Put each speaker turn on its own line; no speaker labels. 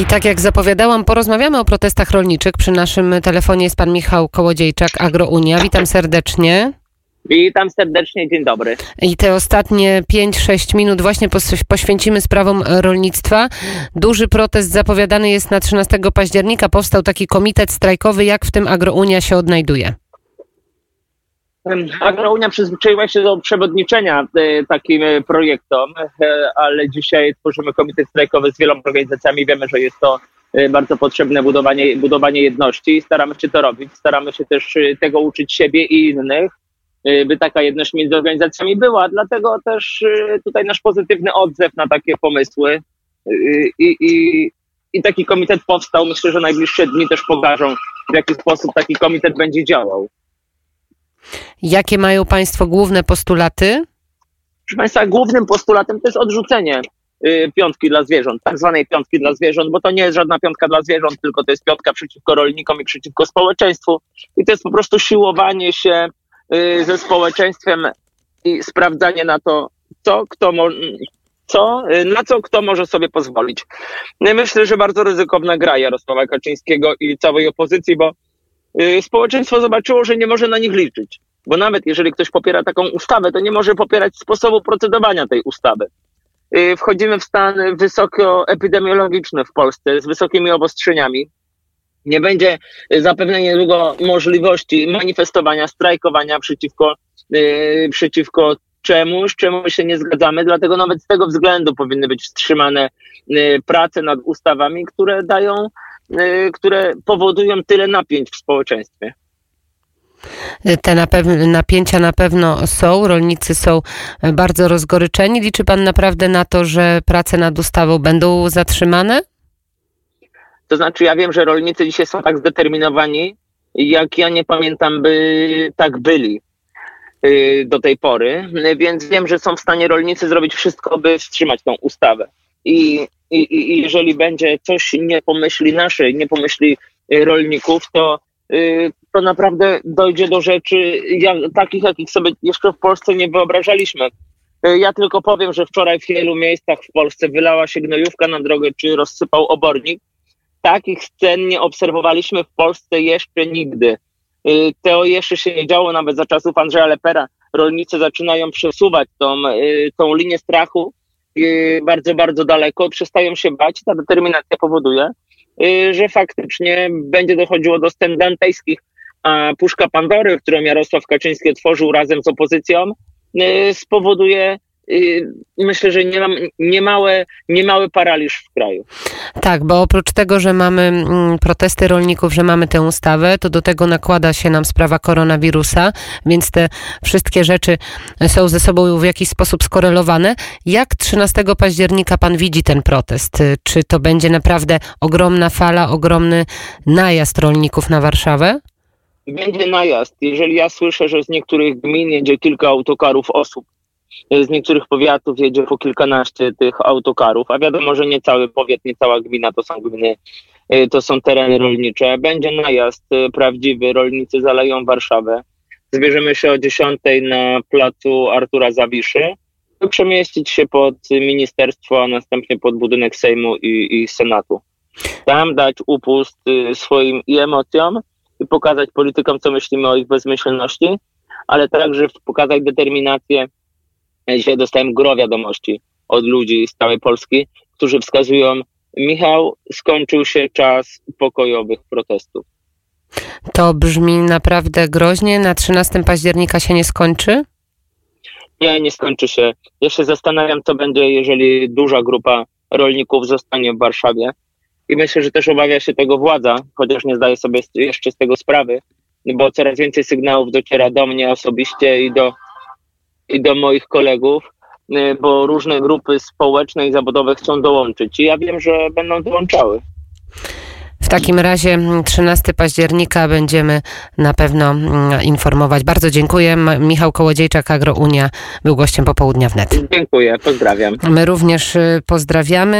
I tak jak zapowiadałam, porozmawiamy o protestach rolniczych. Przy naszym telefonie jest pan Michał Kołodziejczak, Agrounia. Witam serdecznie.
Witam serdecznie, dzień dobry.
I te ostatnie 5-6 minut właśnie poświęcimy sprawom rolnictwa. Duży protest zapowiadany jest na 13 października. Powstał taki komitet strajkowy. Jak w tym Agrounia się odnajduje?
Agrounia przyzwyczaiła się do przewodniczenia e, takim e, projektom, e, ale dzisiaj tworzymy komitet strajkowy z wieloma organizacjami. Wiemy, że jest to bardzo potrzebne budowanie, budowanie jedności i staramy się to robić. Staramy się też tego uczyć siebie i innych, by taka jedność między organizacjami była. Dlatego też tutaj nasz pozytywny odzew na takie pomysły i, i, i taki komitet powstał. Myślę, że najbliższe dni też pokażą, w jaki sposób taki komitet będzie działał.
Jakie mają Państwo główne postulaty?
Proszę Państwa, głównym postulatem to jest odrzucenie y, piątki dla zwierząt, tak zwanej piątki dla zwierząt, bo to nie jest żadna piątka dla zwierząt, tylko to jest piątka przeciwko rolnikom i przeciwko społeczeństwu. I to jest po prostu siłowanie się y, ze społeczeństwem i sprawdzanie na to, co kto. Co, y, na co kto może sobie pozwolić. Myślę, że bardzo ryzykowna gra Jarosława Kaczyńskiego i całej opozycji, bo społeczeństwo zobaczyło, że nie może na nich liczyć. Bo nawet jeżeli ktoś popiera taką ustawę, to nie może popierać sposobu procedowania tej ustawy. Y, wchodzimy w stan wysoko epidemiologiczny w Polsce z wysokimi obostrzeniami. Nie będzie zapewne niedługo możliwości manifestowania, strajkowania przeciwko, przeciwko czemuś, czemu się nie zgadzamy. Dlatego nawet z tego względu powinny być wstrzymane prace nad ustawami, które dają Y, które powodują tyle napięć w społeczeństwie.
Te na napięcia na pewno są, rolnicy są bardzo rozgoryczeni. Liczy Pan naprawdę na to, że prace nad ustawą będą zatrzymane?
To znaczy, ja wiem, że rolnicy dzisiaj są tak zdeterminowani, jak ja nie pamiętam, by tak byli y, do tej pory, więc wiem, że są w stanie rolnicy zrobić wszystko, by wstrzymać tą ustawę. I i, i jeżeli będzie coś nie pomyśli naszej, nie pomyśli y, rolników, to, y, to naprawdę dojdzie do rzeczy jak, takich, jakich sobie jeszcze w Polsce nie wyobrażaliśmy. Y, ja tylko powiem, że wczoraj w wielu miejscach w Polsce wylała się gnojówka na drogę, czy rozsypał obornik. Takich scen nie obserwowaliśmy w Polsce jeszcze nigdy. To jeszcze się nie działo nawet za czasów Andrzeja Lepera. Rolnicy zaczynają przesuwać tą, tą linię strachu bardzo, bardzo daleko, przestają się bać. Ta determinacja powoduje, y, że faktycznie będzie dochodziło do scen dantejskich. A puszka Pandory, którą Jarosław Kaczyński otworzył razem z opozycją, y, spowoduje myślę, że nie, niemały, niemały paraliż w kraju.
Tak, bo oprócz tego, że mamy mm, protesty rolników, że mamy tę ustawę, to do tego nakłada się nam sprawa koronawirusa, więc te wszystkie rzeczy są ze sobą w jakiś sposób skorelowane. Jak 13 października pan widzi ten protest? Czy to będzie naprawdę ogromna fala, ogromny najazd rolników na Warszawę?
Będzie najazd. Jeżeli ja słyszę, że z niektórych gmin jedzie kilka autokarów osób z niektórych powiatów jedzie po kilkanaście tych autokarów, a wiadomo, że nie cały powiat, nie cała gmina to są gminy, y, to są tereny rolnicze. Będzie najazd y, prawdziwy, rolnicy zaleją Warszawę. Zbierzemy się o 10 na placu Artura Zawiszy, by przemieścić się pod ministerstwo, a następnie pod budynek Sejmu i, i Senatu. Tam dać upust y, swoim i emocjom i pokazać politykom, co myślimy o ich bezmyślności, ale także pokazać determinację Dzisiaj dostałem gro wiadomości od ludzi z całej Polski, którzy wskazują, Michał, skończył się czas pokojowych protestów.
To brzmi naprawdę groźnie. Na 13 października się nie skończy?
Nie, nie skończy się. Ja się zastanawiam, co będzie, jeżeli duża grupa rolników zostanie w Warszawie. I myślę, że też obawia się tego władza, chociaż nie zdaję sobie jeszcze z tego sprawy, bo coraz więcej sygnałów dociera do mnie osobiście i do i do moich kolegów, y, bo różne grupy społeczne i zawodowe chcą dołączyć. I ja wiem, że będą dołączały.
W takim razie 13 października będziemy na pewno mm, informować. Bardzo dziękuję. Michał Kołodziejczak, Agrounia, był gościem popołudnia wnet.
Dziękuję, pozdrawiam.
My również y, pozdrawiamy.